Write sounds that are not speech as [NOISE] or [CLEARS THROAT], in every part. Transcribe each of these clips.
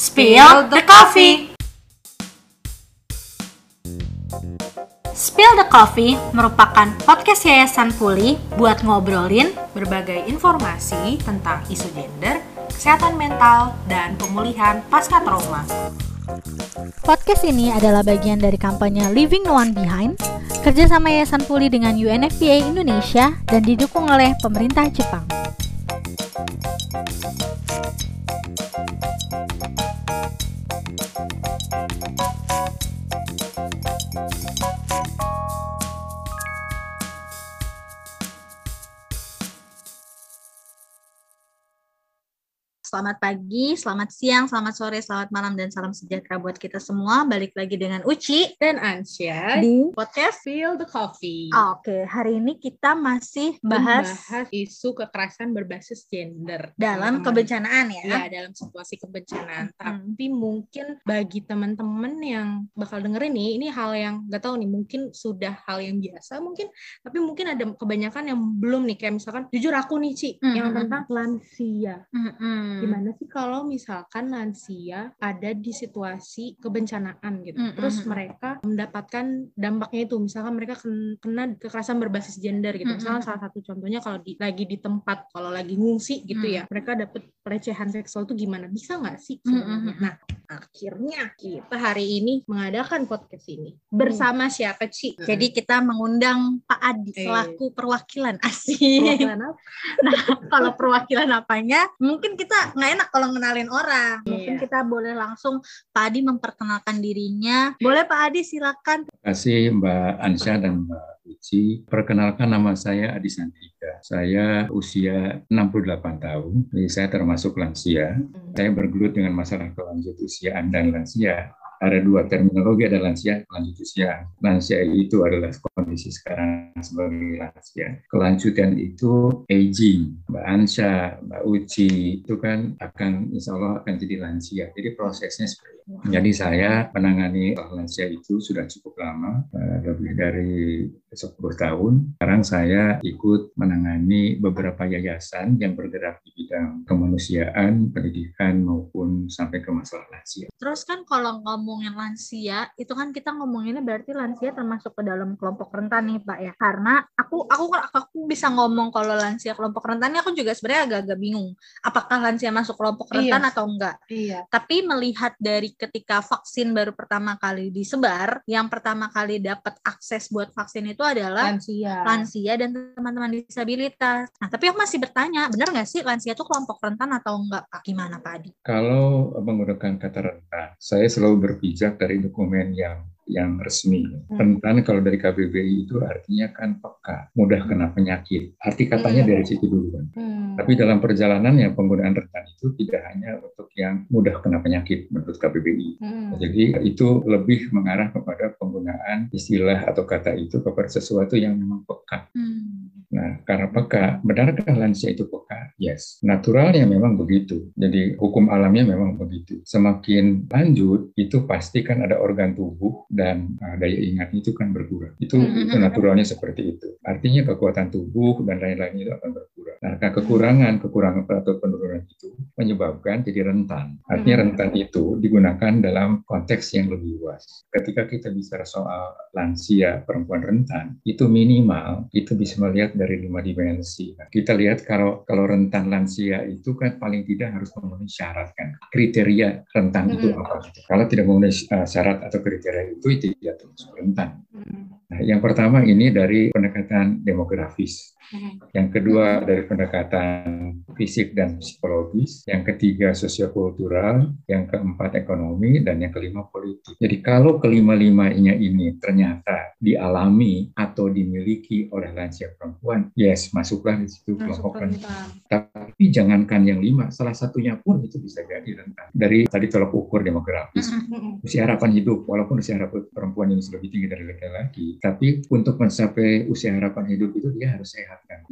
Spill the Coffee. Spill the Coffee merupakan podcast Yayasan Puli buat ngobrolin berbagai informasi tentang isu gender, kesehatan mental, dan pemulihan pasca trauma. Podcast ini adalah bagian dari kampanye Leaving No One Behind, kerjasama Yayasan Puli dengan UNFPA Indonesia dan didukung oleh pemerintah Jepang. Selamat pagi, selamat siang, selamat sore, selamat malam, dan salam sejahtera buat kita semua. Balik lagi dengan Uci dan Ansya di podcast Feel the Coffee. Oke, hari ini kita masih bahas, Membahas isu kekerasan berbasis gender dalam teman-teman. kebencanaan ya. Ya, dalam situasi kebencanaan. Hmm. Tapi mungkin bagi teman-teman yang bakal dengerin nih, ini hal yang gak tahu nih, mungkin sudah hal yang biasa mungkin, tapi mungkin ada kebanyakan yang belum nih, kayak misalkan jujur aku nih, Ci, Hmm, yang hmm, tentang lansia. Mm-mm. Gimana sih kalau misalkan lansia ada di situasi kebencanaan gitu, Mm, terus mm, mm. mereka mendapatkan dampaknya itu, misalkan mereka ken- kena kekerasan berbasis gender gitu. Mm, Misalkan mm, salah satu contohnya kalau di, lagi di tempat, kalau lagi ngungsi gitu Mm. ya, mereka dapet pelecehan seksual itu gimana? Bisa nggak sih? Mm, mm, sebenarnya? mm. Nah, akhirnya kita hari ini mengadakan podcast ini bersama siapa Ci? Jadi kita mengundang Pak Adi Eh. selaku perwakilan asik. Perwakilan apa? [LAUGHS] Nah, kalau perwakilan apanya, mungkin kita nggak enak kalau ngenalin orang. Mungkin Iya. kita boleh langsung Pak Adi memperkenalkan dirinya. Boleh Pak Adi silakan. Terima kasih Mbak Ansya dan Mbak Uci. Perkenalkan nama saya Adi Sandrika. Saya usia 68 tahun, jadi saya termasuk lansia. Hmm. Saya bergelut dengan masalah kelanjut usiaan dan lansia. Ada dua terminologi, ada lansia, kelanjut usia. Lansia itu adalah kondisi sekarang sebagai lansia. Kelanjutan itu aging. Mbak Ansya, Mbak Uci, itu kan akan, insya Allah akan jadi lansia. Jadi prosesnya seperti itu. Jadi saya menangani lansia itu sudah cukup lama, eh, lebih dari 10 tahun. Sekarang saya ikut menangani beberapa yayasan yang bergerak di bidang kemanusiaan, pendidikan, maupun sampai ke masalah lansia. Terus kan kalau ngomongin lansia, itu kan kita ngomonginnya berarti lansia termasuk ke dalam kelompok rentan nih Pak ya. Karena aku aku aku bisa ngomong kalau lansia kelompok rentan ini aku juga sebenarnya agak-agak bingung. Apakah lansia masuk kelompok rentan Iya. atau enggak? Iya. Tapi melihat dari ketika vaksin baru pertama kali disebar, yang pertama kali dapat akses buat vaksin itu adalah Lansia. lansia dan teman-teman disabilitas. Nah, tapi aku masih bertanya, benar nggak sih lansia itu kelompok rentan atau enggak, Pak? Gimana, Pak Adi? Kalau menggunakan kata rentan, saya selalu berpijak dari dokumen yang yang resmi. Rentan kalau dari KBBI itu artinya kan peka, mudah kena penyakit. Arti katanya Hmm. dari situ dulu kan. Hmm. Tapi dalam perjalanannya penggunaan rentan itu tidak hanya untuk yang mudah kena penyakit menurut KBBI. Hmm. Jadi itu lebih mengarah kepada penggunaan istilah atau kata itu kepada sesuatu yang memang peka. Hmm. Nah, karena peka, benarkah lansia itu peka? Yes. Naturalnya memang begitu. Jadi hukum alamnya memang begitu. Semakin lanjut, itu pasti kan ada organ tubuh dan uh, daya ingat itu kan berkurang. Itu, itu naturalnya seperti itu. Artinya kekuatan tubuh dan lain-lain itu akan berkurang. Nah, karena kekurangan, kekurangan atau penurunan itu menyebabkan jadi rentan. Artinya Hmm. rentan itu digunakan dalam konteks yang lebih luas. Ketika kita bicara soal lansia perempuan rentan, itu minimal itu bisa melihat dari lima dimensi. Nah, kita lihat kalau kalau rentan lansia itu kan paling tidak harus memenuhi syarat kan. Kriteria rentan itu Mm-mm. apa? Kalau tidak memenuhi uh, syarat atau kriteria itu itu tidak termasuk rentan. Hmm. Nah, yang pertama ini dari pendekatan demografis. Hmm. Yang kedua dari pendekatan fisik dan psikologis, yang ketiga sosiokultural, yang keempat ekonomi, dan yang kelima politik. Jadi kalau kelima-limanya ini ternyata dialami atau dimiliki oleh lansia perempuan, yes masuklah di situ kelompok rentan. Tapi jangankan yang lima, salah satunya pun itu bisa jadi rentan. Dari tadi tolak ukur demografis, usia harapan hidup, walaupun usia harapan perempuan ini lebih tinggi dari laki-laki, tapi untuk mencapai usia harapan hidup itu dia harus sehat kan.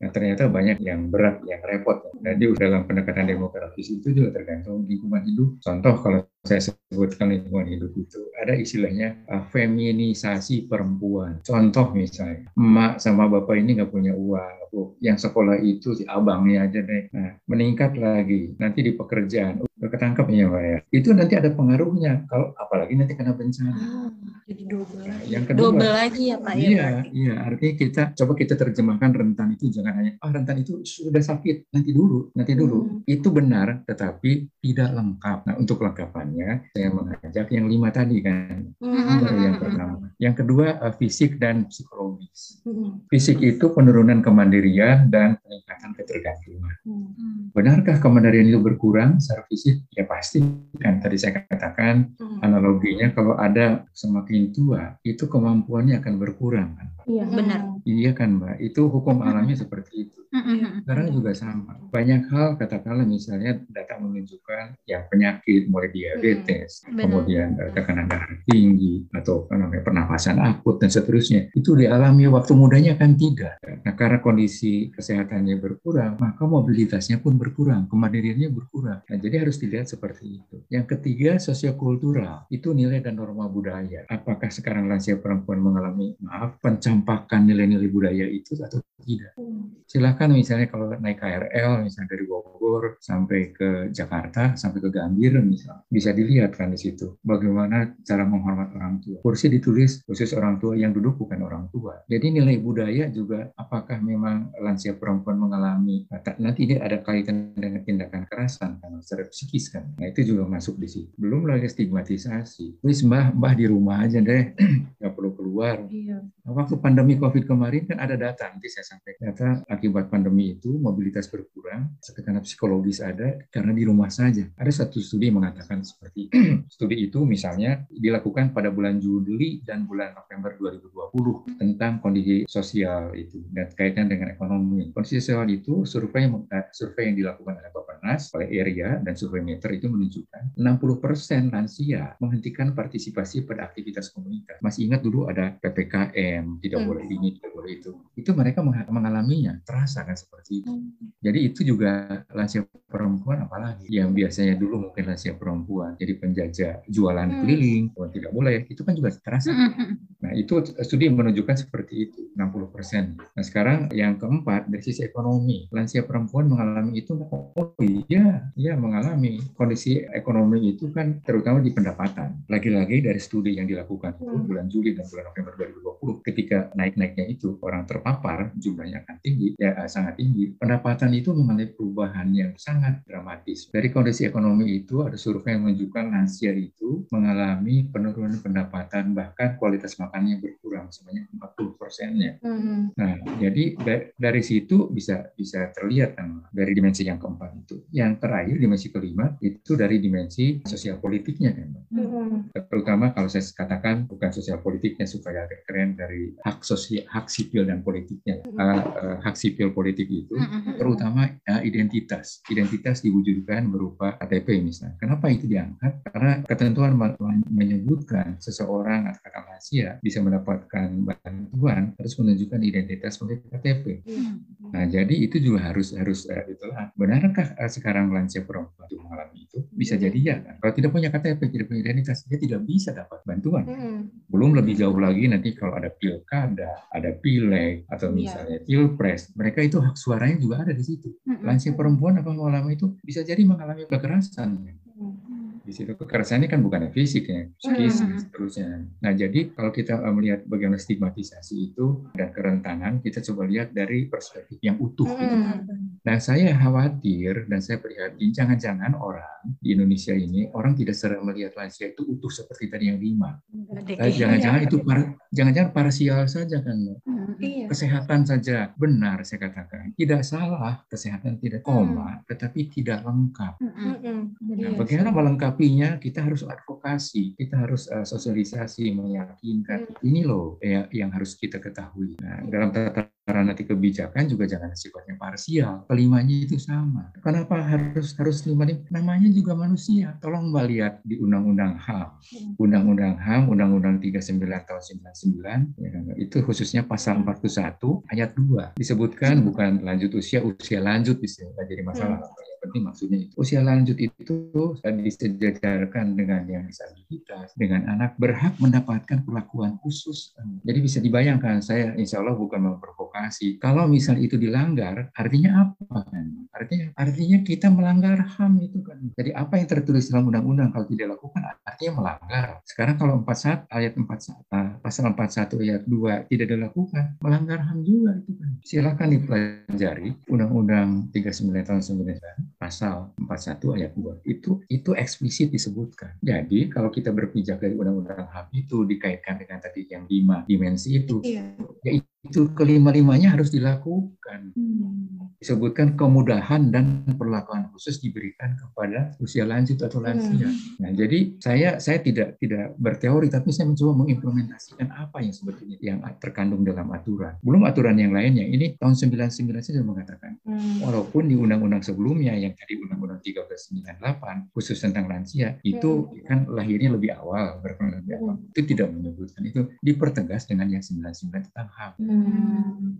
Nah ternyata banyak yang berat, yang repot. Jadi dalam pendekatan demografis itu juga tergantung lingkungan hidup. Contoh kalau saya sebutkan lingkungan hidup itu ada istilahnya uh, feminisasi perempuan. Contoh misalnya, emak sama bapak ini nggak punya uang, yang sekolah itu si abangnya aja deh. Nah, meningkat lagi nanti di pekerjaan ketangkep ya Pak ya. Itu nanti ada pengaruhnya kalau apalagi nanti kena bencana. Ah, jadi double. Nah, yang kedua, Double lagi ya Pak ya. Iya, iya. Artinya kita coba kita terjemahkan rentan itu jangan hanya ah rentan itu sudah sakit nanti dulu, nanti dulu. Hmm. Itu benar, tetapi tidak lengkap. Nah untuk lengkapannya saya mengajak yang lima tadi kan. Hmm. Baru yang pertama. Yang kedua eh, fisik dan psikologis. Hmm. Fisik itu penurunan kemandirian dan peningkatan ketergantungan. Hmm. Hmm. Benarkah kemandirian itu berkurang secara fisik? Ya pasti kan tadi saya katakan Hmm. analoginya kalau ada semakin tua itu kemampuannya akan berkurang kan. Iya Benar. Iya kan Mbak, itu hukum alamnya seperti itu. Mm-mm. Sekarang juga sama. Banyak hal katakanlah misalnya data menunjukkan ya penyakit mulai diabetes, Benar. kemudian tekanan darah tinggi atau apa namanya pernapasan akut dan seterusnya. Itu dialami waktu mudanya kan tidak. Nah, karena kondisi kesehatannya berkurang, maka mobilitasnya pun berkurang, kemandiriannya berkurang. Nah, jadi harus dilihat seperti itu. Yang ketiga sosiokultural, itu nilai dan norma budaya. Apakah sekarang lansia perempuan mengalami maaf pencampakan nilai-nilai budaya itu atau tidak? Hmm. silakan misalnya kalau naik KRL misalnya dari Bogor sampai ke Jakarta sampai ke Gambir misalnya bisa dilihat kan di situ bagaimana cara menghormat orang tua kursi ditulis khusus orang tua yang duduk bukan orang tua jadi nilai budaya juga apakah memang lansia perempuan mengalami nah, nanti ini ada kaitan dengan tindakan kekerasan kan secara psikis kan. Nah itu juga masuk di situ. Belum lagi stigmatisasi. Wis mbah mbah di rumah aja deh. [CLEARS THROAT] Nggak perlu keluar. Iya. Waktu pandemi COVID kemarin kan ada data, nanti saya sampaikan. Data akibat pandemi itu mobilitas berkurang, tekanan psikologis ada karena di rumah saja. Ada satu studi mengatakan seperti [CLEARS THROAT] studi itu misalnya dilakukan pada bulan Juli dan bulan November 2020 tentang kondisi sosial itu dan kaitan dengan ekonomi. Kondisi sosial itu survei eh, survei yang dilakukan oleh Bappenas, oleh Area dan survei Meter itu menunjukkan 60% lansia menghentikan partisipasi pada aktivitas komunitas. Masih ingat dulu ada PPKM, tidak Hmm. boleh ini, tidak boleh itu. Itu mereka meng- mengalaminya, terasa kan seperti itu. Hmm. Jadi itu juga lansia perempuan apalagi yang biasanya dulu mungkin lansia perempuan jadi penjajah jualan Hmm. keliling, tidak boleh, itu kan juga terasa. Nah, itu studi menunjukkan seperti itu, 60%. Nah, sekarang yang keempat, dari sisi ekonomi. Lansia perempuan mengalami itu, oh iya, iya mengalami. Kondisi ekonomi itu kan terutama di pendapatan. Lagi-lagi dari studi yang dilakukan itu Hmm. bulan Juli dan bulan November 2020, ketika naik-naiknya itu, orang terpapar, jumlahnya akan tinggi, ya eh, sangat tinggi. Pendapatan itu mengalami perubahan yang sangat dramatis. Dari kondisi ekonomi itu, ada survei yang menunjukkan lansia itu mengalami penurunan pendapatan, bahkan kualitas makannya berkurang sebanyak 40 persennya. Hmm. Nah, jadi da- dari situ bisa bisa terlihat kan dari dimensi yang keempat itu. Yang terakhir dimensi kelima itu dari dimensi sosial politiknya kan. Mbak. Hmm. Terutama kalau saya katakan bukan sosial politiknya supaya agak keren dari hak sosial hak sipil dan politiknya. Eh, eh, hak sipil politik itu Mm-mm. terutama eh, identitas. Identitas diwujudkan berupa KTP misalnya. Kenapa itu diangkat? Karena ketentuan me- menyebutkan seseorang atau lansia bisa mendapatkan bantuan harus menunjukkan identitas sebagai KTP. Iya. Nah, jadi itu juga harus harus eh, itulah. Benarkah eh, sekarang lansia perempuan itu mengalami itu? Bisa jadi ya kan. Kalau tidak punya KTP, tidak punya identitas, dia tidak bisa dapat bantuan. Belum lebih jauh lagi nanti kalau ada pilkada, ada pileg atau Iya. misalnya pilpres, mereka itu hak suaranya juga ada di situ. Lansia perempuan apa mengalami itu bisa jadi mengalami kekerasan. Di situ kekerasannya kan bukan psikis ya, psikis Hmm. dan seterusnya. Nah, jadi kalau kita eh, melihat bagaimana stigmatisasi itu dan kerentanan, kita coba lihat dari perspektif yang utuh. gitu. Hmm. Nah, saya khawatir dan saya prihatin jangan-jangan orang di Indonesia ini orang tidak sering melihat lansia itu utuh seperti tadi yang lima. Eh, jangan-jangan itu par- jangan-jangan parsial saja kan, Mbak. Mm-mm. Iya. kesehatan saja benar saya katakan tidak salah kesehatan tidak koma tetapi tidak lengkap. Hmm. Nah, Iya bagaimana sih. Melengkapinya? Kita harus advokasi, kita harus uh, sosialisasi, meyakinkan Hmm. ini loh ya, yang harus kita ketahui. Nah, dalam tata nanti kebijakan juga jangan sifatnya parsial. Kelimanya itu sama. Kenapa harus harus lima lima? Namanya juga manusia. Tolong mbak lihat di Undang-Undang HAM. Undang-Undang HAM, Undang-Undang 39 tahun 99, ya, itu khususnya pasal 41 ayat 2 disebutkan bukan lanjut usia, usia lanjut bisa jadi masalah. Hmm penting maksudnya itu. Usia lanjut itu disejajarkan dengan yang disabilitas, dengan anak berhak mendapatkan perlakuan khusus. Jadi bisa dibayangkan, saya insya Allah bukan memprovokasi. Kalau misal itu dilanggar, artinya apa kan? Artinya, artinya kita melanggar HAM itu kan. Jadi apa yang tertulis dalam undang-undang kalau tidak dilakukan artinya melanggar. Sekarang kalau 41 ayat 41 ah, pasal 41 ayat 2 tidak dilakukan, melanggar HAM juga itu kan. Silakan dipelajari Undang-Undang 39 tahun 99 pasal 41 ayat 2 itu itu eksplisit disebutkan. Jadi kalau kita berpijak dari undang-undang HAM itu dikaitkan dengan tadi yang lima dimensi itu, iya. ya itu kelima-limanya harus dilakukan. Hmm. Disebutkan kemudahan dan perlakuan khusus diberikan kepada usia lanjut atau lansia. Hmm. Nah, jadi saya saya tidak tidak berteori, tapi saya mencoba mengimplementasikan apa yang sebetulnya yang terkandung dalam aturan. Belum aturan yang lainnya. Ini tahun 99 saya sudah mengatakan, hmm. walaupun di undang-undang sebelumnya yang tadi undang-undang 1398 khusus tentang lansia itu hmm. kan lahirnya lebih awal, berkembang lebih awal. Hmm. Itu tidak menyebutkan itu dipertegas dengan yang 99 tentang HAM. Hmm.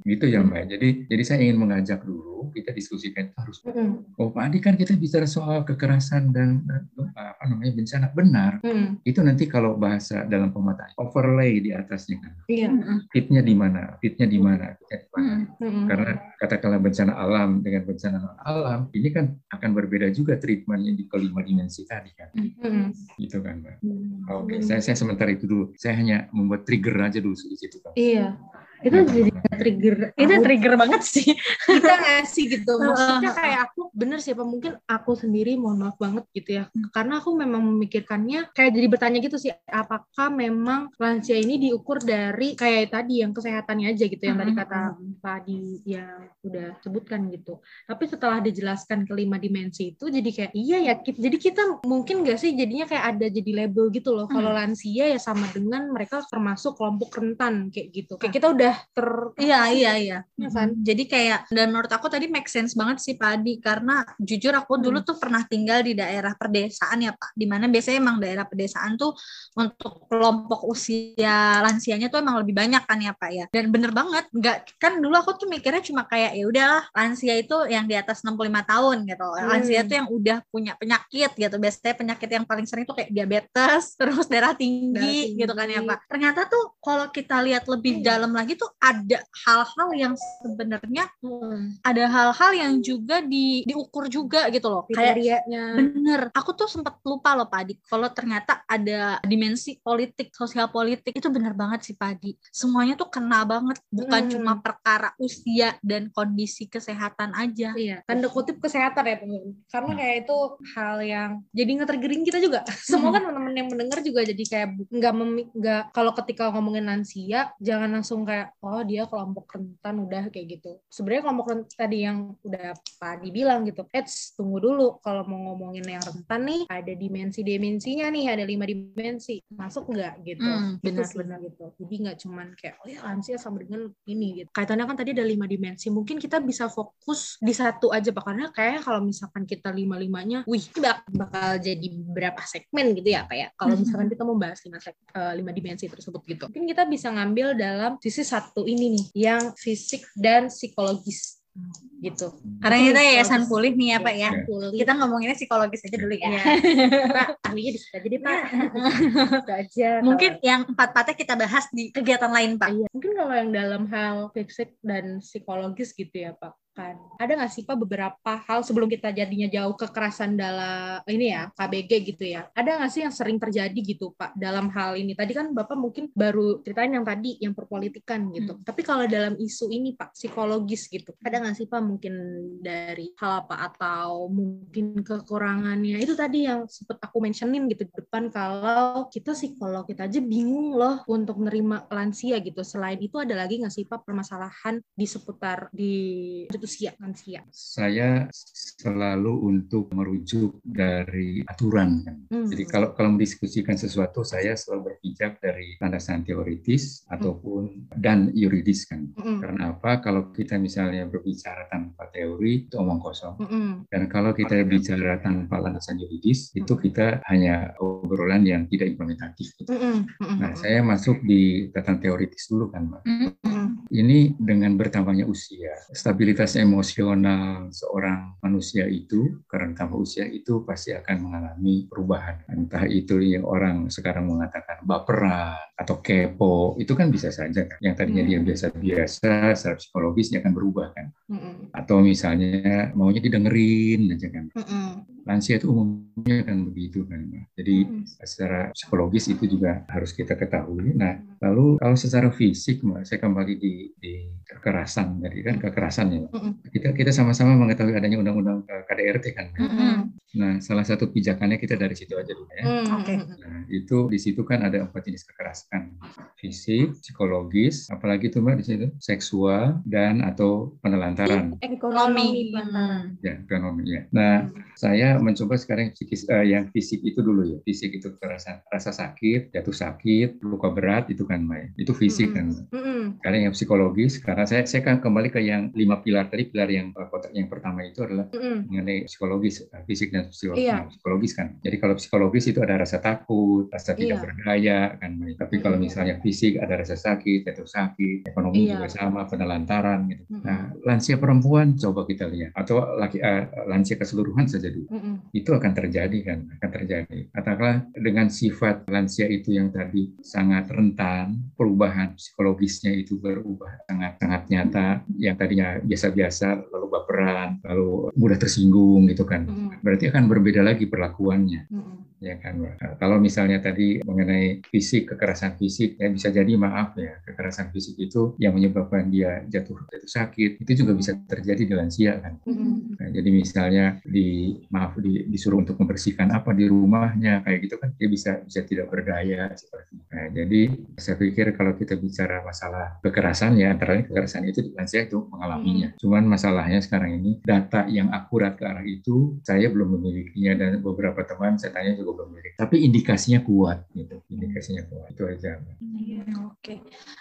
Gitu ya Mbak. Jadi jadi saya ingin mengajak dulu kita diskusikan harus. Hmm. Oh Pak Adi kan kita bicara soal kekerasan dan, dan apa namanya bencana benar. Hmm. Itu nanti kalau bahasa dalam pemetaan overlay di atasnya kan. Iya. Fitnya di mana? Fitnya di mana? Hmm. Hmm. Karena katakanlah bencana alam dengan bencana alam ini kan akan berbeda juga treatmentnya di kelima dimensi tadi kan. Hmm. Gitu kan Mbak. Hmm. Oke, okay. saya saya sementara itu dulu. Saya hanya membuat trigger aja dulu di situ kan. Iya itu jadi trigger. Itu trigger banget sih. Kita ngasih gitu. Maksudnya kayak aku bener sih apa mungkin aku sendiri mohon maaf banget gitu ya. Hmm. karena aku memang memikirkannya kayak jadi bertanya gitu sih apakah memang lansia ini diukur dari kayak tadi yang kesehatannya aja gitu yang tadi hmm, kata hmm. Pak Adi yang udah sebutkan gitu. Tapi setelah dijelaskan kelima dimensi itu jadi kayak iya ya jadi kita mungkin gak sih jadinya kayak ada jadi label gitu loh. Kalau lansia ya sama dengan mereka termasuk kelompok rentan kayak gitu. Kayak kita udah udah ter iya iya iya ya kan jadi kayak dan menurut aku tadi make sense banget sih Pak Adi karena jujur aku hmm. dulu tuh pernah tinggal di daerah pedesaan ya Pak di mana biasanya emang daerah pedesaan tuh untuk kelompok usia lansianya tuh emang lebih banyak kan ya Pak ya dan bener banget nggak kan dulu aku tuh mikirnya cuma kayak ya udahlah lansia itu yang di atas 65 tahun gitu hmm. lansia tuh yang udah punya penyakit gitu biasanya penyakit yang paling sering tuh kayak diabetes [LAUGHS] terus darah tinggi, darah tinggi. gitu kan ya Pak ternyata tuh kalau kita lihat lebih hmm. dalam lagi tuh ada hal-hal yang sebenarnya hmm. ada hal-hal yang juga di diukur juga gitu loh. Kriterianya bener aku tuh sempat lupa loh Padi kalau ternyata ada dimensi politik sosial politik itu bener banget sih Padi semuanya tuh kena banget bukan hmm. cuma perkara usia dan kondisi kesehatan aja. Iya tanda kutip kesehatan ya teman karena kayak itu hal yang jadi nge-triggering kita juga. [LAUGHS] Semua kan teman-teman yang mendengar juga jadi kayak nggak nggak kalau ketika ngomongin lansia jangan langsung kayak oh dia kelompok rentan udah kayak gitu. Sebenarnya kelompok rentan tadi yang udah Pak dibilang gitu Eits, tunggu dulu kalau mau ngomongin yang rentan nih ada dimensi-dimensinya nih ada lima dimensi masuk nggak? Gitu. Hmm, benar-benar gitu. Jadi nggak cuman kayak oh ya lansia sama dengan ini gitu. Kaitannya kan tadi ada lima dimensi mungkin kita bisa fokus di satu aja pak. Karena kayak kalau misalkan kita lima limanya wih bakal jadi berapa segmen gitu ya pak ya. Kalau misalkan [LAUGHS] kita mau bahas lima, uh, lima dimensi tersebut gitu. Mungkin kita bisa ngambil dalam sisi satu ini nih yang fisik dan psikologis gitu. Karena kita yayasan pulih nih ya Pak ya. Pulih. Kita ngomonginnya psikologis aja dulu ya. ya. [LAUGHS] Pak, ahlinya di situ aja deh Pak. aja. Mungkin kalau... yang empat patnya kita bahas di kegiatan lain Pak. Iya. Mungkin kalau yang dalam hal fisik dan psikologis gitu ya Pak kan. Ada nggak sih pak beberapa hal sebelum kita jadinya jauh kekerasan dalam ini ya KBG gitu ya? Ada nggak sih yang sering terjadi gitu pak dalam hal ini? Tadi kan bapak mungkin baru ceritain yang tadi yang perpolitikan gitu. Hmm. tapi kalau dalam isu ini pak psikologis gitu ada nggak sih pak mungkin dari hal apa? Atau mungkin kekurangannya? Itu tadi yang sempat aku mentionin gitu depan kalau kita psikolog kita aja bingung loh untuk nerima lansia gitu. Selain itu ada lagi nggak sih Pak permasalahan di seputar di usia lansia? Saya selalu untuk merujuk dari aturan kan. Hmm. Jadi kalau kalau mendiskusikan sesuatu saya selalu berpijak dari landasan teoritis hmm. ataupun dan yuridis kan. Hmm. Karena apa? Kalau kita misalnya berbicara tanpa teori itu omong kosong. Hmm. Dan kalau kita bicara tanpa landasan yuridis itu kita hanya obrolan yang tidak implementatif. Gitu. Nah, saya masuk di tatanan teoritis dulu kan, Mbak. Ini dengan bertambahnya usia, stabilitas emosional seorang manusia itu karena tambah usia itu pasti akan mengalami perubahan. Entah itu yang orang sekarang mengatakan baperan atau kepo, itu kan bisa saja kan. Yang tadinya dia biasa-biasa, secara psikologis dia akan berubah kan. Atau misalnya maunya didengerin aja kan lansia itu umumnya kan begitu kan jadi hmm. secara psikologis itu juga harus kita ketahui nah lalu kalau secara fisik mbak saya kembali di, di kekerasan jadi kan kekerasan ya hmm. kita kita sama-sama mengetahui adanya undang-undang KDRT kan hmm. Nah salah satu pijakannya kita dari situ aja dulu ya hmm. okay. nah itu di situ kan ada empat jenis kekerasan fisik psikologis apalagi itu mbak di situ seksual dan atau penelantaran ekonomi ya ekonomi ya nah saya mencoba sekarang psikis, uh, yang fisik itu dulu ya. Fisik itu rasa rasa sakit, jatuh sakit, luka berat itu kan Maya. Itu fisik mm -hmm. kan. Mm -hmm. Karena yang psikologis, karena saya saya kan kembali ke yang lima pilar tadi. Pilar yang uh, kotak yang pertama itu adalah mm -hmm. mengenai psikologis, uh, fisik dan psikologis, iya. psikologis kan. Jadi kalau psikologis itu ada rasa takut, rasa tidak iya. berdaya kan. Tapi kalau misalnya fisik ada rasa sakit, jatuh sakit, ekonomi iya. juga sama, penelantaran gitu. Mm -hmm. Nah, lansia perempuan coba kita lihat atau laki uh, lansia keseluruhan saja dulu. Mm itu akan terjadi kan akan terjadi katakanlah dengan sifat lansia itu yang tadi sangat rentan perubahan psikologisnya itu berubah sangat sangat nyata yang tadinya biasa-biasa lalu baperan lalu mudah tersinggung gitu kan berarti akan berbeda lagi perlakuannya ya kan Nah, kalau misalnya tadi mengenai fisik kekerasan fisik ya bisa jadi maaf ya kekerasan fisik itu yang menyebabkan dia jatuh jatuh sakit itu juga bisa terjadi di lansia kan nah, jadi misalnya di maaf di, disuruh untuk membersihkan apa di rumahnya kayak gitu kan dia bisa bisa tidak berdaya seperti itu. Nah, jadi saya pikir kalau kita bicara masalah kekerasan ya antara lain kekerasan itu di lansia itu mengalaminya. Cuman masalahnya sekarang ini data yang akurat ke arah itu saya belum memilikinya dan beberapa teman saya tanya juga Tapi indikasinya kuat gitu, indikasinya kuat. Itu aja. Iya, oke.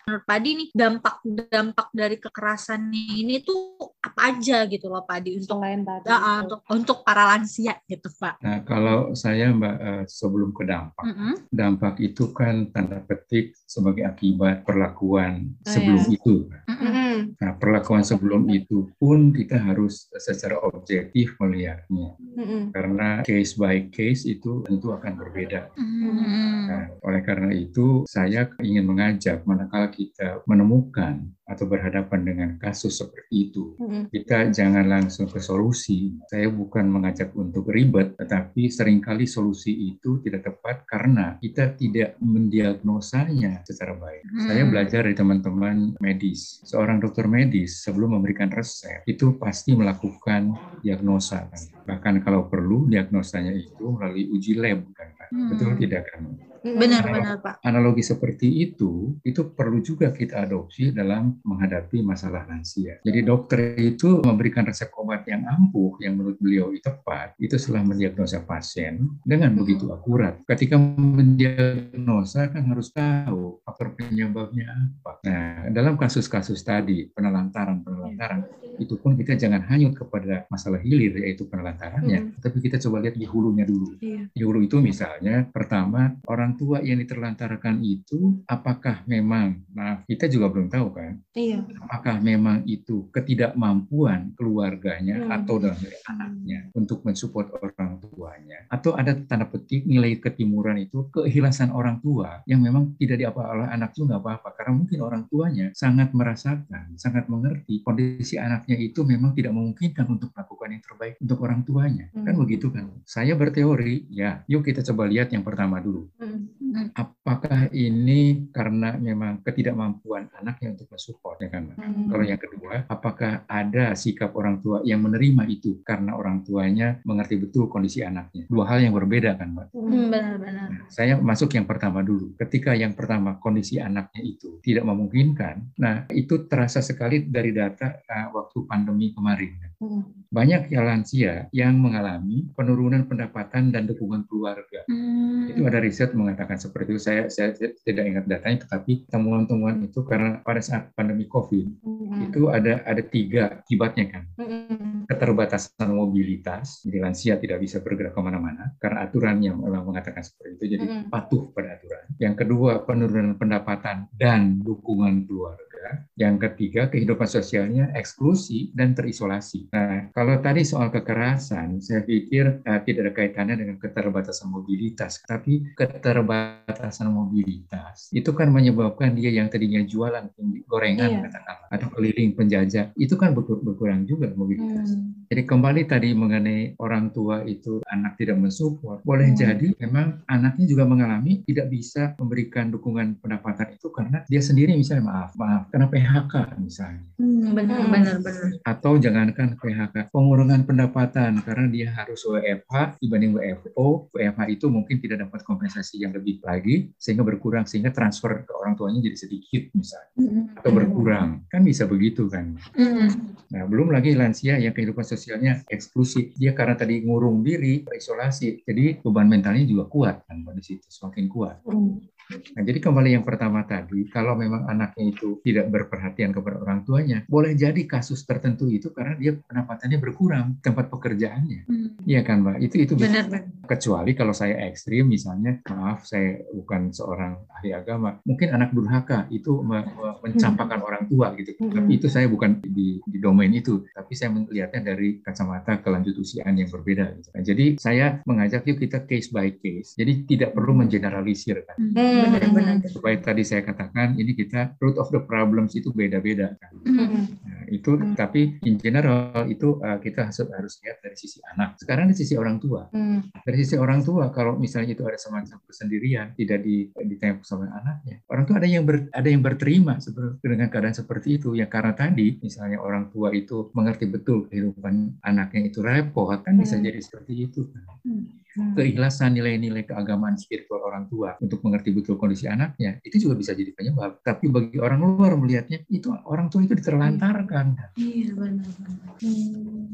Menurut Padi nih dampak-dampak dari kekerasan ini tuh apa aja gitu loh Padi untuk lain tadi. Uh, untuk untuk para lansia gitu Pak. Nah, kalau saya Mbak uh, sebelum ke dampak. Mm -hmm. Dampak itu kan tanda petik sebagai akibat perlakuan oh, sebelum ya. itu. Mm -hmm. Nah, perlakuan sebelum itu pun kita harus secara objektif melihatnya. Mm -hmm. Karena case by case itu tentu akan berbeda. Mm -hmm. nah, oleh karena itu saya ingin mengajak manakala kita menemukan atau berhadapan dengan kasus seperti itu, mm-hmm. Kita jangan langsung ke solusi. Saya bukan mengajak untuk ribet, tetapi sering kali solusi itu tidak tepat karena kita tidak mendiagnosanya secara baik. Mm-hmm. Saya belajar dari teman-teman medis. Seorang dokter medis sebelum memberikan resep itu pasti melakukan diagnosa kan. Bahkan kalau perlu diagnosanya itu melalui uji lab kan. Hmm. Betul tidak kan? Benar-benar Pak. Analogi seperti itu, itu perlu juga kita adopsi dalam menghadapi masalah lansia. Jadi dokter itu memberikan resep obat yang ampuh, yang menurut beliau itu tepat, itu setelah mendiagnosa pasien dengan begitu akurat. Ketika mendiagnosa kan harus tahu faktor penyebabnya apa. Nah, dalam kasus-kasus tadi, penelantaran, penelantaran, itu pun kita jangan hanyut kepada masalah hilir, yaitu penelantarannya, hmm. tapi kita coba lihat di hulunya dulu. Iya. Di hulu itu misalnya, pertama, orang tua yang diterlantarkan itu apakah memang maaf kita juga belum tahu kan iya. apakah memang itu ketidakmampuan keluarganya hmm. atau dari anaknya untuk mensupport orang tuanya atau ada tanda petik nilai ketimuran itu keikhlasan orang tua yang memang tidak diapa oleh anak itu nggak apa-apa karena mungkin orang tuanya sangat merasakan sangat mengerti kondisi anaknya itu memang tidak memungkinkan untuk melakukan yang terbaik untuk orang tuanya kan hmm. kan begitu kan saya berteori ya yuk kita coba lihat yang pertama dulu hmm. Apakah ini karena memang ketidakmampuan anaknya untuk mensupport ya kan? Hmm. Kalau yang kedua, apakah ada sikap orang tua yang menerima itu karena orang tuanya mengerti betul kondisi anaknya? Dua hal yang berbeda kan, Mbak. Hmm, benar-benar. Nah, saya masuk yang pertama dulu. Ketika yang pertama kondisi anaknya itu tidak memungkinkan, nah itu terasa sekali dari data uh, waktu pandemi kemarin. Hmm. Banyak ya lansia yang mengalami penurunan pendapatan dan dukungan keluarga. Hmm. Itu ada riset mengatakan seperti itu. Saya, saya tidak ingat datanya, tetapi temuan-temuan itu karena pada saat pandemi COVID Hmm. itu ada ada tiga akibatnya kan Hmm. keterbatasan mobilitas jadi lansia tidak bisa bergerak ke mana-mana karena aturan yang memang mengatakan seperti itu jadi Mm-mm. patuh pada aturan yang kedua penurunan pendapatan dan dukungan keluarga yang ketiga kehidupan sosialnya eksklusi dan terisolasi nah kalau tadi soal kekerasan saya pikir eh, tidak ada kaitannya dengan keterbatasan mobilitas tapi keterbatasan mobilitas itu kan menyebabkan dia yang tadinya jualan gorengan Iya. katakanlah atau keliling penjajah itu kan berkur- berkurang juga mobilitas Hmm. jadi kembali tadi mengenai orang tua itu anak tidak mensupport, boleh Hmm. jadi memang anaknya juga mengalami tidak bisa memberikan dukungan pendapatan itu karena dia sendiri misalnya maaf maaf karena PHK misalnya Hmm, benar-benar benar. atau jangankan PHK pengurangan pendapatan karena dia harus WFH dibanding WFO WFH itu mungkin tidak dapat kompensasi yang lebih lagi sehingga berkurang sehingga transfer ke orang tuanya jadi sedikit misalnya Hmm. atau berkurang kan bisa begitu kan Hmm. Nah, belum lagi lansia yang kehidupan sosialnya eksklusif. Dia karena tadi ngurung diri, terisolasi, jadi beban mentalnya juga kuat kan pada situ, semakin kuat. Hmm. Nah, jadi kembali yang pertama tadi, kalau memang anaknya itu tidak berperhatian kepada orang tuanya, boleh jadi kasus tertentu itu karena dia pendapatannya berkurang, tempat pekerjaannya. Hmm. Iya kan, Mbak? Itu itu bisa. Benar-benar. Kecuali kalau saya ekstrim, misalnya, maaf, saya bukan seorang ahli agama, mungkin anak durhaka itu me- me- mencampakkan orang tua gitu. Hmm. Tapi itu saya bukan di, di domain itu, tapi saya melihatnya dari kacamata kelanjut usiaan yang berbeda. Gitu. Nah, jadi saya mengajak yuk kita case by case. Jadi tidak perlu mengeneralisir. Kan. Hmm. Benar-benar. Supaya tadi saya katakan ini kita root of the problems itu beda-beda. Kan. Hmm. Nah, itu Hmm. tapi in general itu uh, kita harus harus lihat dari sisi anak. Sekarang dari sisi orang tua. Hmm. Dari sisi orang tua, kalau misalnya itu ada semacam kesendirian, tidak di ditengok sama anaknya, orang tua ada yang ber, ada yang berterima seperti dengan keadaan seperti itu. Ya karena tadi misalnya orang tua itu mengerti betul kehidupan anaknya itu repot, kan bisa Hmm. jadi seperti itu. kan. Hmm. Keikhlasan nilai-nilai keagamaan spiritual orang tua untuk mengerti betul kondisi anaknya itu juga bisa jadi penyebab. Tapi bagi orang luar melihatnya itu orang tua itu diterlantarkan. Iya. Hmm.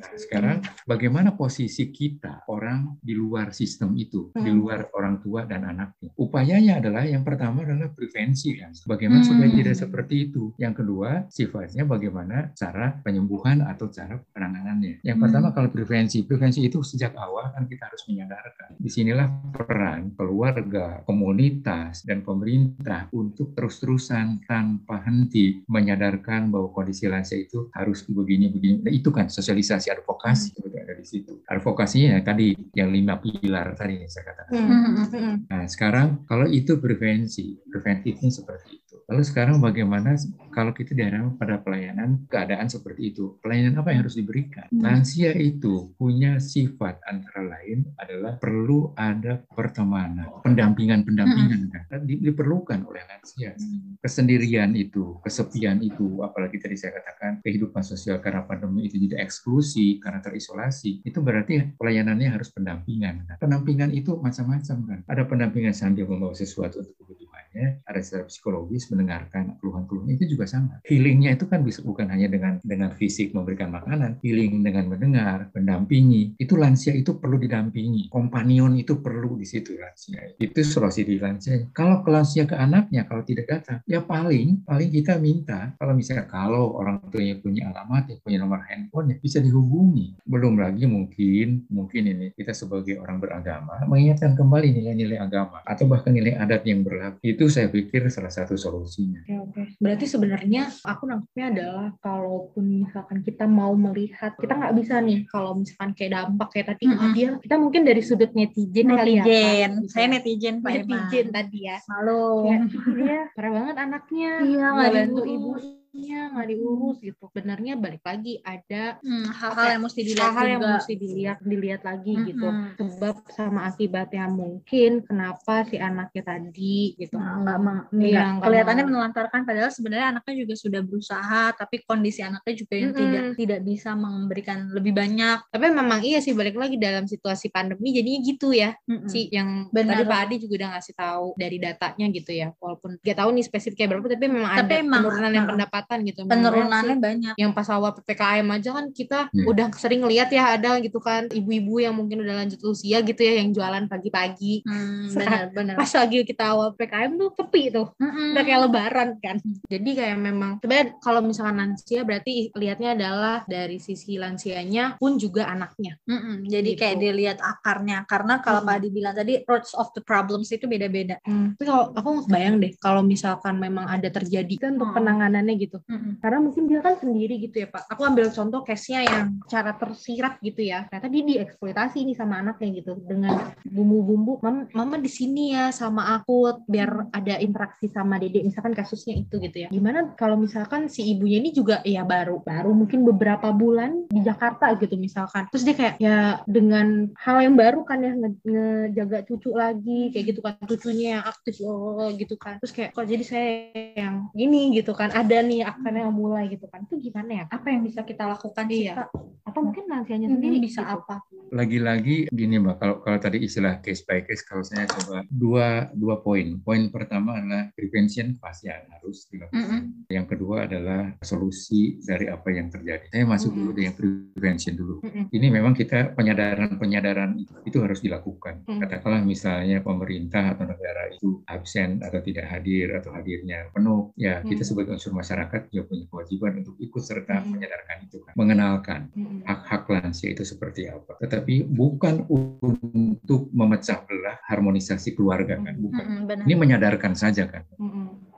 Nah, sekarang bagaimana posisi kita orang di luar sistem itu, di Hmm. luar orang tua dan anaknya? Upayanya adalah yang pertama adalah prevensi kan. Bagaimana Hmm. supaya tidak seperti itu? Yang kedua, sifatnya bagaimana cara penyembuhan atau cara penanganannya. Yang Hmm. pertama kalau prevensi, prevensi itu sejak awal kan kita harus menyadarkan. Di sinilah peran keluarga, komunitas, dan pemerintah untuk terus-terusan tanpa henti menyadarkan bahwa kondisi lansia itu harus begini-begini. Nah, itu kan sosialisasi advokasi itu ada di situ. Advokasinya ya tadi yang lima pilar tadi yang saya katakan. Hmm. Hmm. Hmm. Nah, sekarang kalau itu prevensi, preventifnya seperti itu. Lalu sekarang bagaimana kalau kita dihadapkan pada pelayanan keadaan seperti itu? Pelayanan apa yang harus diberikan? Hmm. Lansia itu punya sifat antara lain adalah perlu ada pertemanan, pendampingan-pendampingan kan Di- diperlukan oleh lansia. Kesendirian itu, kesepian itu, apalagi tadi saya katakan kehidupan sosial karena pandemi itu jadi eksklusi karena terisolasi. Itu berarti pelayanannya harus pendampingan. Nah, pendampingan itu macam-macam kan. Ada pendampingan sambil membawa sesuatu untuk kebutuhannya, ada secara psikologis mendengarkan keluhan-keluhan itu juga sama. Healingnya itu kan bisa bukan hanya dengan dengan fisik memberikan makanan, healing dengan mendengar, mendampingi. Itu lansia itu perlu didampingi. Kompanion itu perlu di situ lansia. Itu solusi di lansia. Kalau ke lansia ke anaknya kalau tidak datang, ya paling paling kita minta kalau misalnya kalau orang tuanya punya alamat, ya punya nomor handphone, ya bisa dihubungi. Belum lagi mungkin mungkin ini kita sebagai orang beragama mengingatkan kembali nilai-nilai agama atau bahkan nilai adat yang berlaku. Itu saya pikir salah satu solusinya. Oke, oke. Berarti sebenarnya aku nangkepnya adalah kalaupun misalkan kita mau melihat, kita nggak bisa nih kalau misalkan kayak dampak kayak tadi Mm-mm. dia, kita mungkin dari sudut netizen, kali ya. Netizen. Pak. Saya netizen Pak netizen tadi ya. Halo. Dia parah banget anaknya, Iya, nggak bantu diurus. Anaknya nggak diurus gitu. Sebenarnya balik lagi ada Hmm, hal-hal yang mesti dilihat hal-hal yang mesti dilihat dilihat lagi gitu. Mm-mm. sebab sama akibatnya mungkin kenapa si anaknya tadi gitu. Nah, nggak nggak- nggak kelihatannya menelantarkan padahal sebenarnya anaknya juga sudah berusaha tapi kondisi anaknya juga yang Mm-mm. tidak tidak bisa memberikan lebih banyak. Tapi memang iya sih balik lagi dalam situasi pandemi jadinya gitu ya. Mm-mm. si yang Benar. tadi Pak Adi juga udah ngasih tahu dari datanya gitu ya. Walaupun gak tahu nih spesifik kayak berapa tapi memang Tapi ada emang, penurunan yang uh, pendapatan gitu penurunannya banyak yang pas awal PPKM aja kan kita Hmm. udah sering lihat ya ada gitu kan ibu-ibu yang mungkin udah lanjut usia gitu ya yang jualan pagi-pagi Hmm, Saat- benar benar pas lagi kita awal PPKM tuh sepi tuh Mm-mm. udah kayak lebaran kan jadi kayak memang sebenarnya kalau misalkan lansia berarti lihatnya adalah dari sisi lansianya pun juga anaknya Mm-mm. jadi Gitu. kayak dilihat akarnya karena kalau Mm. Pak Adi bilang tadi roots of the problems itu beda-beda tapi kalau aku bayang deh kalau misalkan memang ada terjadi kan untuk Hmm. penanganannya gitu Mm-mm. karena mungkin dia kan sendiri gitu ya pak. Aku ambil contoh case-nya yang cara tersirat gitu ya. Ternyata dia dieksploitasi nih sama anaknya gitu dengan bumbu-bumbu mama, mama di sini ya sama aku biar ada interaksi sama dedek misalkan kasusnya itu gitu ya. Gimana kalau misalkan si ibunya ini juga ya baru baru mungkin beberapa bulan di Jakarta gitu misalkan. Terus dia kayak ya dengan hal yang baru kan ya nge- ngejaga cucu lagi kayak gitu kan. Cucunya yang aktif loh gitu kan. Terus kayak kok jadi saya yang gini gitu kan. Ada nih akarnya yang mulai gitu kan itu gimana ya apa yang bisa kita lakukan sih Iya. Kak? atau mungkin lansianya Ini sendiri bisa gitu. apa lagi-lagi gini mbak kalau kalau tadi istilah case by case kalau saya coba dua dua poin poin pertama adalah prevention pasti harus dilakukan Mm-mm. yang kedua adalah solusi dari apa yang terjadi saya masuk dulu Mm-mm. deh yang prevention dulu Mm-mm. ini memang kita penyadaran penyadaran itu, itu harus dilakukan Mm. katakanlah misalnya pemerintah atau negara itu absen atau tidak hadir atau hadirnya penuh ya kita Mm. sebagai unsur masyarakat juga punya kewajiban untuk ikut serta menyadarkan itu kan mengenalkan hak-hak lansia itu seperti apa. Tetapi bukan untuk memecah belah harmonisasi keluarga kan, bukan. Benar Ini menyadarkan saja kan.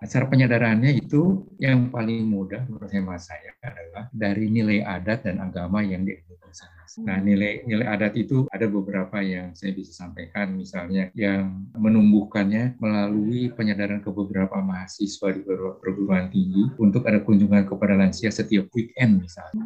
Cara penyadarannya itu yang paling mudah menurut hemat saya adalah dari nilai adat dan agama yang sama. Nah, nilai nilai adat itu ada beberapa yang saya bisa sampaikan. Misalnya yang menumbuhkannya melalui penyadaran ke beberapa mahasiswa di perguruan tinggi untuk ada kunjungan kepada lansia setiap weekend misalnya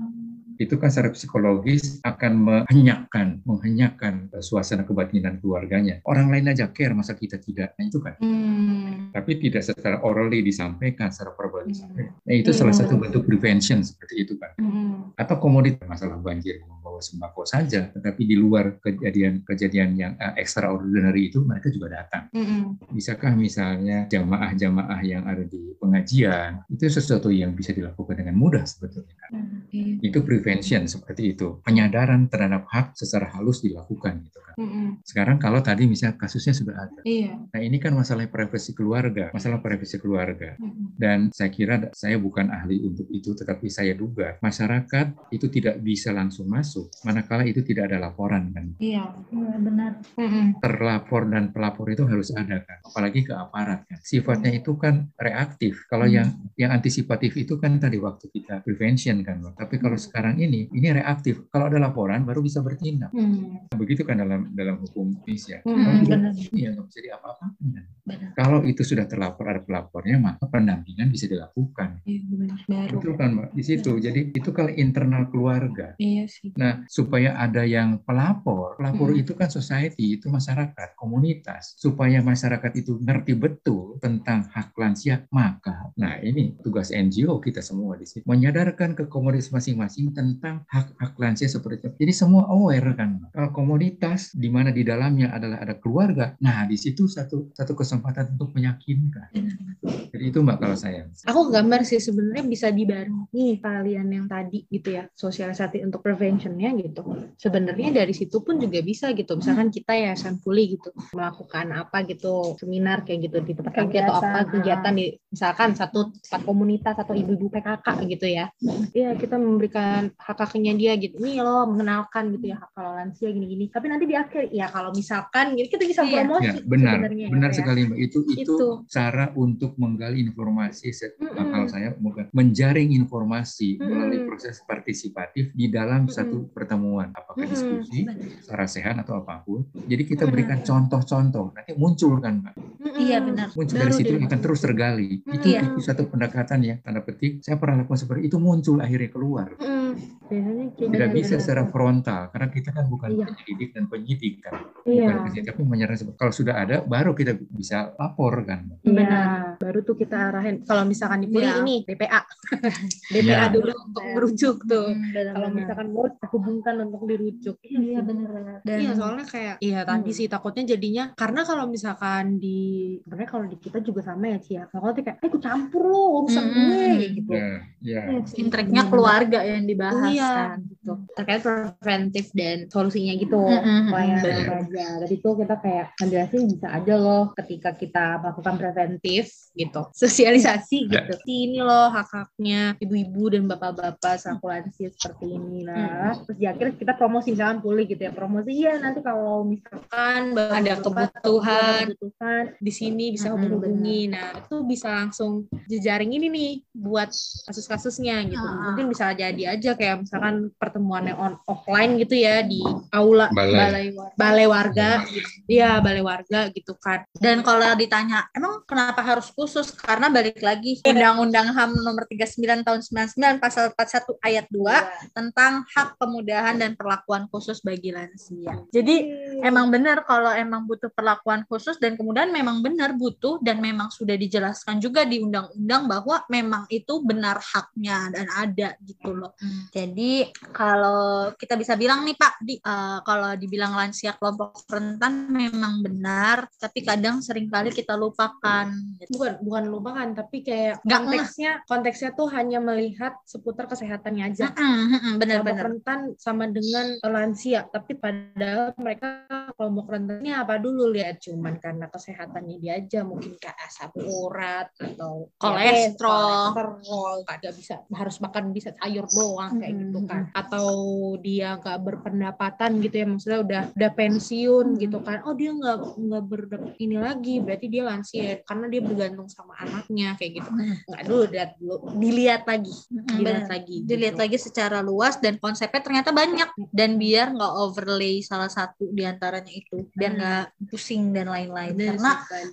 itu kan secara psikologis akan menghenyakkan, menghenyakkan eh, suasana kebatinan keluarganya. Orang lain aja care, masa kita tidak? Nah itu kan. Mm. Tapi tidak secara orally disampaikan, secara verbal disampaikan. Nah Hmm. itu salah satu bentuk prevention seperti itu kan. Mm-mm. Atau komoditas masalah banjir membawa sembako saja, tetapi di luar kejadian-kejadian yang eh, extraordinary itu mereka juga datang. Mm-mm. Bisakah misalnya jamaah-jamaah yang ada di pengajian itu sesuatu yang bisa dilakukan dengan mudah sebetulnya kan. Iya. itu prevention seperti itu penyadaran terhadap hak secara halus dilakukan gitu kan Mm-mm. sekarang kalau tadi misalnya kasusnya sudah ada Iya. nah ini kan masalah privasi keluarga masalah privasi keluarga Mm-mm. dan saya kira saya bukan ahli untuk itu tetapi saya duga masyarakat itu tidak bisa langsung masuk manakala itu tidak ada laporan kan Iya. Iya, benar Mm-mm. terlapor dan pelapor itu harus ada kan apalagi ke aparat kan sifatnya itu kan reaktif kalau Hmm. yang yang antisipatif itu kan tadi waktu kita prevention kan tapi kalau sekarang ini ini reaktif kalau ada laporan baru bisa bertindak Mm. begitu kan dalam dalam hukum Indonesia Mm-mm. kalau iya nggak bisa diapa-apa Benar. kalau itu sudah terlapor ada pelapornya maka pendampingan bisa dilakukan Iya benar. Baru. betul kan Mbak di situ jadi itu kalau internal keluarga Iya sih. Nah, supaya ada yang pelapor, pelapor Hmm. itu kan society, itu masyarakat, komunitas. Supaya masyarakat itu ngerti betul tentang hak lansia, maka, nah ini tugas NGO kita semua di sini, menyadarkan ke komunitas masing-masing tentang hak-hak lansia seperti itu. Jadi semua aware kan. Kalau komunitas di mana di dalamnya adalah ada keluarga, nah di situ satu satu kesempatan untuk meyakinkan. Jadi itu mbak kalau saya. Aku gambar sih sebenarnya bisa dibarengi kalian yang tadi gitu ya sosialisasi untuk preventionnya gitu. Sebenarnya dari situ pun juga bisa gitu. Misalkan kita ya sampuli gitu melakukan apa gitu seminar kayak gitu di tempat kaki atau apa Kegiatan, kegiatan di misalkan satu tempat komunitas atau ibu-ibu PKK gitu ya. Iya kita memberikan hak haknya dia gitu. Nih loh mengenalkan gitu ya hak kalau lansia gini-gini. Tapi nanti di akhir ya kalau misalkan gitu kita bisa Iya. promosi Ya, benar, sebenarnya ya, benar ya. sekali mbak. Itu itu, Itu. cara untuk menggali informasi. se- Mm-mm. Kalau saya bukan menjaring informasi Mm-mm. melalui proses partisipatif di dalam Mm-mm. satu pertemuan, apakah Mm-mm. diskusi Benar. secara sehat atau apa pun. Jadi kita berikan contoh-contoh. Nanti muncul kan mbak. Iya benar. Muncul Baru dari situ akan terus tergali. Mm, Itu, iya. itu satu pendekatan ya, tanda petik. Saya pernah lakukan seperti itu muncul akhirnya keluar. Mm. month biasanya Tidak gitu. bisa secara frontal karena kita kan bukan Iya. penyelidik dan penyidik kan. Iya. Bukan penyidik, tapi menyerang kalau sudah ada baru kita bisa lapor kan. Iya, baru tuh kita arahin. Kalau misalkan di Iya. kuliah ini DPA. [LAUGHS] DPA Iya. dulu untuk merujuk tuh. Hmm, benar, Kalau benar. misalkan mau hubungkan untuk dirujuk. iya benar. Dan Iya soalnya kayak iya tadi sih takutnya jadinya karena kalau misalkan di Sebenarnya kalau di kita juga sama ya, Cia. Kalau tuh kayak, eh aku campur lo urusan Mm-mm. gue gitu. Nah, ya. intriknya keluarga yang dibahas Iya. Kan gitu. terkait preventif dan solusinya gitu. Benar. aja. Dari itu kita kayak ngejelasin bisa aja loh. ketika kita melakukan preventif gitu sosialisasi Ya. gitu ini loh hak-haknya ibu-ibu dan bapak-bapak selaku lansia seperti ini lah Terus di akhir kita promosi misalkan pulih gitu ya. Promosi iya nanti kalau misalkan kan ada kebutuhan kebutuhan di sini bisa Mm-mm, hubungi nah itu bisa langsung jejaring ini nih buat kasus-kasusnya gitu Ah. mungkin bisa jadi aja kayak misalkan pertemuannya on offline gitu ya di aula Balai. balai warga gitu. Iya, balai warga gitu kan. Dan kalau ditanya, emang kenapa harus khusus? Karena balik lagi Undang-Undang HAM nomor 39 tahun 99 pasal 41 ayat 2 tentang hak kemudahan dan perlakuan khusus bagi lansia. Jadi emang benar kalau emang butuh perlakuan khusus dan kemudian memang benar butuh dan memang sudah dijelaskan juga di undang-undang bahwa memang itu benar haknya dan ada gitu loh. Jadi kalau kita bisa bilang nih Pak, di, eh, kalau dibilang lansia kelompok rentan memang benar, tapi kadang sering kali kita lupakan. gitu. bukan bukan lupakan tapi kayak Nggak konteksnya konteksnya tuh hanya melihat seputar kesehatannya aja. Mm-mm, mm-mm, Kelompok Benar-benar. rentan sama dengan lansia, tapi padahal mereka kelompok rentannya apa dulu lihat cuman karena kesehatannya dia aja mungkin kayak asam urat atau Kolesterol. kolesterol, ada bisa harus makan bisa sayur doang kayak gitu kan, atau dia nggak berpendapatan gitu ya maksudnya udah udah pensiun gitu kan, oh dia nggak nggak ber ini lagi berarti dia lansia. Karena dia bergantung sama anaknya kayak gitu. Nggak dulu lihat dulu. Dilihat lagi. Dilihat lagi Dilihat gitu. lagi secara luas dan konsepnya ternyata banyak. Dan biar nggak overlay salah satu di antaranya itu, biar Hmm. nggak pusing dan lain-lain. Karena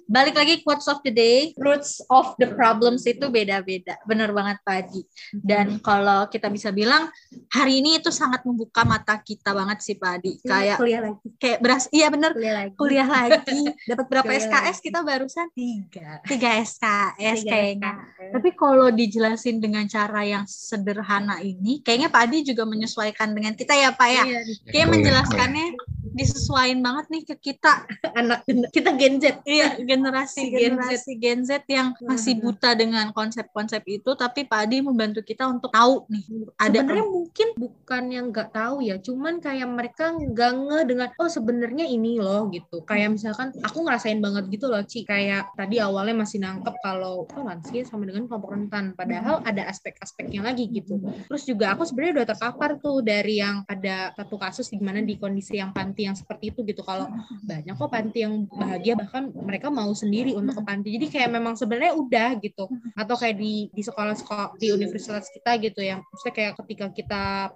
balik lagi quotes of the day, roots of the problems itu beda-beda. Bener banget Pak Adi. Dan kalau kita bisa bilang hari ini itu sangat membuka mata kita banget sih Pak Adi. Kayak kuliah lagi kayak beras iya bener kuliah lagi kuliah lagi. [LAUGHS] Dapat berapa Kuliah SKS kita barusan? tiga Tiga SKS Tiga kayaknya. SKS. Tapi kalau dijelasin dengan cara yang sederhana ini, kayaknya Pak Adi juga menyesuaikan dengan kita ya Pak ya. Iya, Kayak Boleh, menjelaskannya disesuaikan banget nih ke kita. [LAUGHS] anak kita Gen Z Iya, generasi Si Gen Z. generasi Gen Z yang masih buta dengan konsep-konsep itu, tapi Pak Adi membantu kita untuk tahu nih ada sebenarnya mungkin bukan yang nggak tahu ya cuman kayak mereka nggak nge dengan oh sebenarnya ini loh gitu. Kayak misalkan aku ngerasain banget gitu loh Ci. Kayak tadi awalnya masih nangkep kalau oh lansia sama dengan kelompok rentan. Padahal ada aspek-aspeknya lagi gitu. Terus juga aku sebenarnya udah terpapar tuh dari yang ada satu kasus di mana di kondisi yang panti yang seperti itu gitu. Kalau banyak kok panti yang bahagia bahkan mereka mau sendiri untuk ke panti. Jadi kayak memang sebenarnya udah gitu. Atau kayak di di sekolah-sekolah di universitas kita gitu ya. Maksudnya kayak ketika kita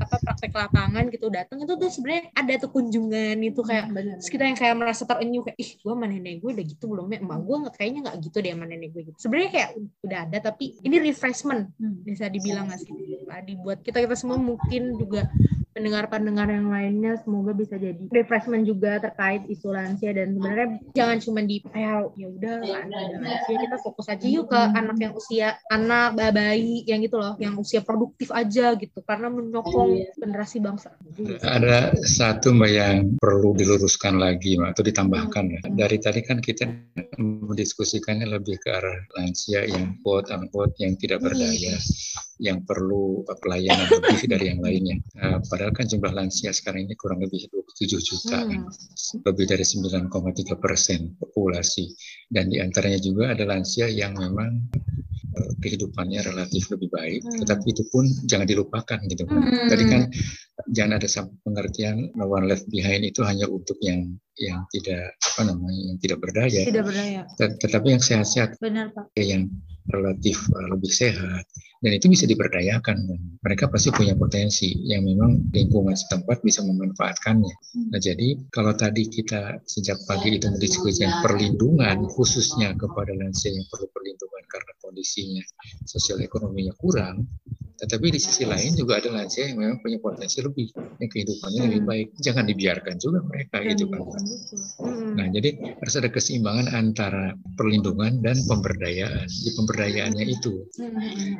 apa praktek lapangan gitu datang itu tuh sebenarnya ada tuh kunjungan itu kayak terus kita yang kayak merasa terenyuh kayak ih gue sama nenek gue udah gitu belum ya? Emak gue nggak kayaknya nggak gitu deh sama nenek gue gitu. Sebenarnya kayak udah ada tapi ini refreshment bisa dibilang nggak sih? Nah, dibuat kita kita semua mungkin juga pendengar-pendengar yang lainnya semoga bisa jadi refreshment juga terkait isu lansia. Dan sebenarnya jangan cuma di ya ya udah ada lansia kita fokus aja yuk ke anak yang usia anak bayi yang gitu loh yang usia produktif aja gitu. Karena menyokong generasi bangsa. Ada satu Mbak yang perlu diluruskan lagi Mbak, atau ditambahkan ya. Dari tadi kan kita mendiskusikannya lebih ke arah lansia yang quote unquote yang tidak berdaya, yang perlu pelayanan lebih dari yang lainnya. Nah, padahal kan jumlah lansia sekarang ini kurang lebih 27 juta kan, lebih dari 9,3 persen populasi. Dan di antaranya juga ada lansia yang memang eh, kehidupannya relatif lebih baik, Hmm. tetapi itu pun jangan dilupakan gitu. Hmm. Tadi kan jangan ada pengertian no one left behind itu hanya untuk yang yang tidak apa namanya yang tidak berdaya, tidak berdaya Tet- tetapi yang sehat-sehat benar Pak. yang relatif uh, lebih sehat dan itu bisa diberdayakan. Mereka pasti punya potensi yang memang lingkungan setempat bisa memanfaatkannya. Nah jadi kalau tadi kita sejak pagi itu mendiskusikan perlindungan khususnya kepada lansia yang perlu perlindungan karena kondisinya sosial ekonominya kurang, tetapi di sisi lain juga ada lansia yang memang punya potensi lebih, yang kehidupannya lebih baik. Jangan dibiarkan juga mereka gitu kan. Nah, jadi harus ada keseimbangan antara perlindungan dan pemberdayaan. Di pemberdayaannya itu,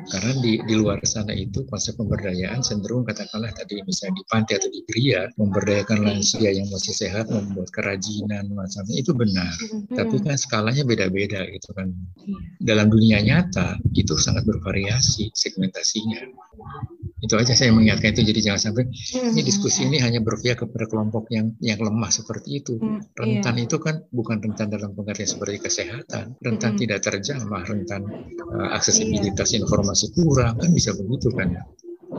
karena di, di luar sana itu konsep pemberdayaan cenderung katakanlah tadi misalnya di pantai atau di pria memberdayakan lansia yang masih sehat, membuat kerajinan macamnya itu benar. Tapi kan skalanya beda-beda gitu kan. Dalam dunia nyata itu sangat bervariasi segmentasinya itu aja saya mengingatkan itu jadi jangan sampai ini diskusi ini hanya berpihak kepada kelompok yang yang lemah seperti itu. Rentan itu kan bukan rentan dalam pengertian seperti kesehatan. Rentan tidak terjamah rentan uh, aksesibilitas informasi kurang kan bisa begitu kan? Ya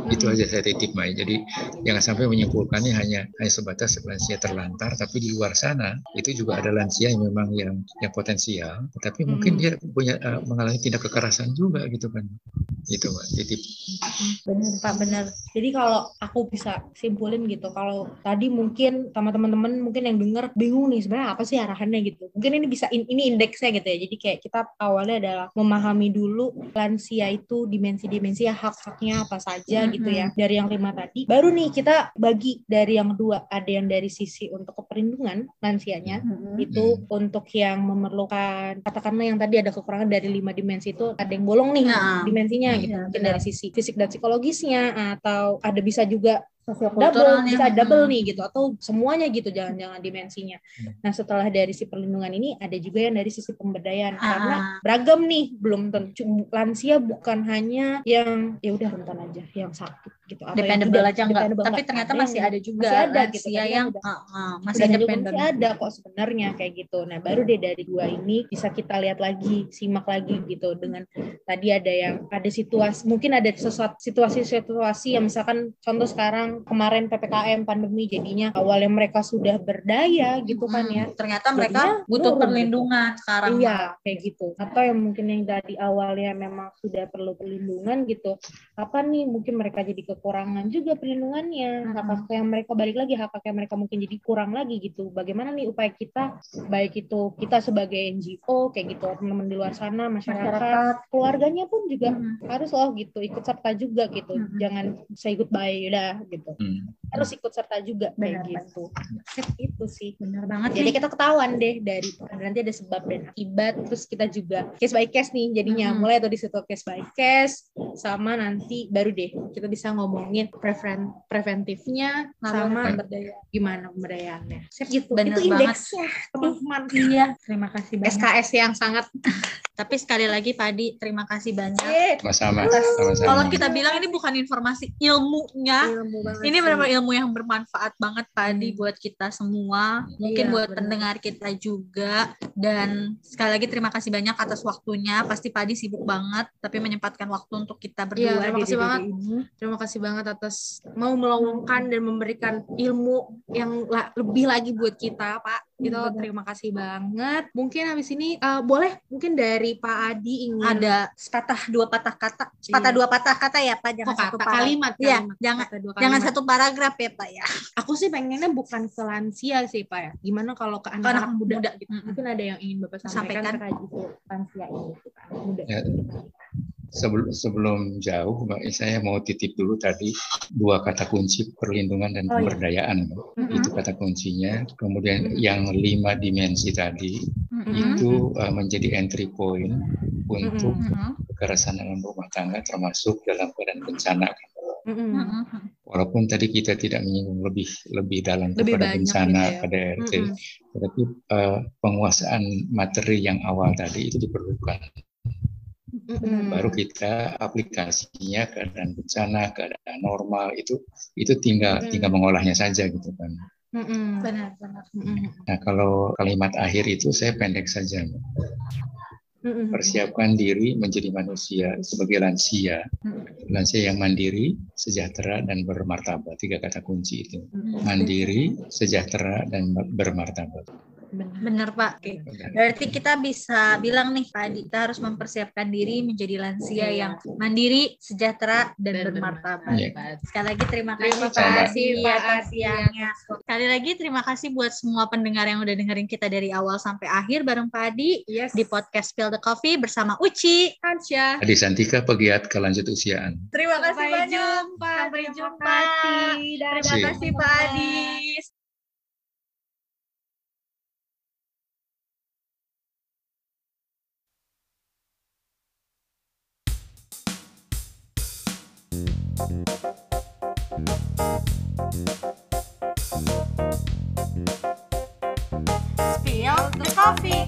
itu aja saya titip Mai. Jadi jangan sampai menyimpulkannya hanya hanya sebatas lansia terlantar, tapi di luar sana itu juga ada lansia yang memang yang yang potensial, tapi mungkin dia punya uh, mengalami tindak kekerasan juga gitu kan. Itu Mbak, titip. Benar Pak, benar. Jadi kalau aku bisa simpulin gitu, kalau tadi mungkin sama teman-teman mungkin yang dengar bingung nih sebenarnya apa sih arahannya gitu. Mungkin ini bisa ini indeksnya gitu ya. Jadi kayak kita awalnya adalah memahami dulu lansia itu dimensi-dimensi hak-haknya apa saja gitu ya dari yang lima tadi. Baru nih kita bagi dari yang dua ada yang dari sisi untuk keperlindungan lansianya itu untuk yang memerlukan katakanlah yang tadi ada kekurangan dari lima dimensi itu ada yang bolong nih Nah. dimensinya gitu. Iya, Mungkin dari sisi fisik dan psikologisnya atau ada bisa juga double bisa double Hmm. nih gitu atau semuanya gitu jangan-jangan dimensinya. Nah setelah dari si perlindungan ini ada juga yang dari sisi pemberdayaan. Karena Ah. beragam nih belum tentu. Lansia bukan hanya yang ya udah rentan aja yang sakit gitu atau yang dependable tidak aja enggak dependable. Tapi ternyata masih ada juga masih ada gitu, lansia tapi yang udah- ah, ah, masih independen masih ada kok sebenarnya kayak gitu. Nah, baru deh dari dua ini bisa kita lihat lagi, simak lagi gitu. Dengan tadi ada yang ada situasi mungkin ada sesuatu situasi-situasi yang misalkan contoh sekarang kemarin PPKM pandemi jadinya awalnya mereka sudah berdaya gitu kan ya. Hmm, ternyata mereka Jadinya butuh nurun perlindungan sekarang Iya, kayak gitu. Atau yang mungkin yang dari awalnya memang sudah perlu perlindungan gitu. Apa nih mungkin mereka jadi kekurangan juga perlindungannya. Hak hak yang mereka balik lagi, hak yang mereka mungkin jadi kurang lagi gitu. Bagaimana nih upaya kita baik itu kita sebagai NGO kayak gitu, teman-teman di luar sana, masyarakat, Masyarakat. keluarganya pun juga Hmm. harus loh gitu ikut serta juga gitu. Mhm. Jangan say goodbye udah gitu. Hmm. Harus ikut serta juga kayak Benar, gitu. Itu sih. benar banget Jadi nih kita ketahuan deh dari nanti ada sebab dan akibat terus kita juga case by case nih jadinya Mhm. mulai tuh di situ case by case sama nanti baru deh kita bisa ngomongin prevent preventifnya Lalu sama pemberdayaan. gimana pemberdayaannya. Sip gitu. Bener Itu banget. indeksnya teman-teman. iya terima kasih banyak SKS yang sangat tapi sekali lagi Padi terima kasih banyak eh, Sama-sama. kalau kita bilang ini bukan informasi ilmunya ilmu banget. ini sih. benar ilmu yang bermanfaat banget Padi Hmm. buat kita semua mungkin Iya, buat benar. pendengar kita juga dan sekali lagi terima kasih banyak atas waktunya pasti Padi sibuk banget tapi menyempatkan waktu untuk kita berdua Iya, terima di kasih banget. ini. Terima kasih banget atas mau meluangkan dan memberikan ilmu yang la- lebih lagi buat kita, Pak. Itu Benar. terima kasih banget. Mungkin habis ini eh, boleh mungkin dari Pak Adi ingin ada sepatah dua patah kata sepatah Iya. dua patah kata ya Pak jangan Oh, satu paragraf. kalimat, Iya, kalimat. jangan Kata dua jangan kalimat. satu paragraf ya Pak ya Aku sih pengennya bukan ke lansia sih, Pak ya. Gimana kalau ke anak-anak anak muda, muda. gitu. Mungkin ada yang ingin Bapak sampaikan, Sampaikan. terkait itu lansia ini, gitu, Pak. Anak muda. Ya, sebelum sebelum jauh, Mbak, saya mau titip dulu tadi dua kata kunci perlindungan dan Oh, iya. Itu kata kuncinya. Kemudian yang lima dimensi tadi itu uh, menjadi entry point untuk kekerasan dalam rumah tangga termasuk dalam keadaan bencana. Mm-mm. Walaupun tadi kita tidak menyinggung lebih lebih dalam Lebih kepada banyak bencana gitu ya. pada RT, tetapi uh, penguasaan materi yang awal tadi itu diperlukan. Baru kita aplikasinya keadaan bencana, keadaan normal itu itu tinggal Mm. tinggal mengolahnya saja gitu kan. Mm-mm. benar benar Mm-mm. Nah kalau kalimat akhir itu saya pendek saja. Mm-mm. Persiapkan diri menjadi manusia sebagai lansia, lansia yang mandiri, sejahtera dan bermartabat. Tiga kata kunci itu. Mm-mm. Mandiri, sejahtera dan bermartabat. Bener Pak. Oke. Berarti kita bisa bilang nih Pak Adi, kita harus mempersiapkan diri menjadi lansia yang mandiri, sejahtera, dan, bermartabat. Iya. Sekali lagi terima Terima kasih Pak kasih, Adi Pak atas siangnya. Sekali lagi terima kasih buat semua pendengar yang udah dengerin kita dari awal sampai akhir bareng Pak Adi Yes. di podcast Spill the Coffee bersama Uci. Hansya. Adi Santika pegiat kelanjut usiaan. Terima kasih Sampai banyak. jumpa. Sampai Terima jumpa. kasih. Terima kasih Pak. Adi. Spill the coffee.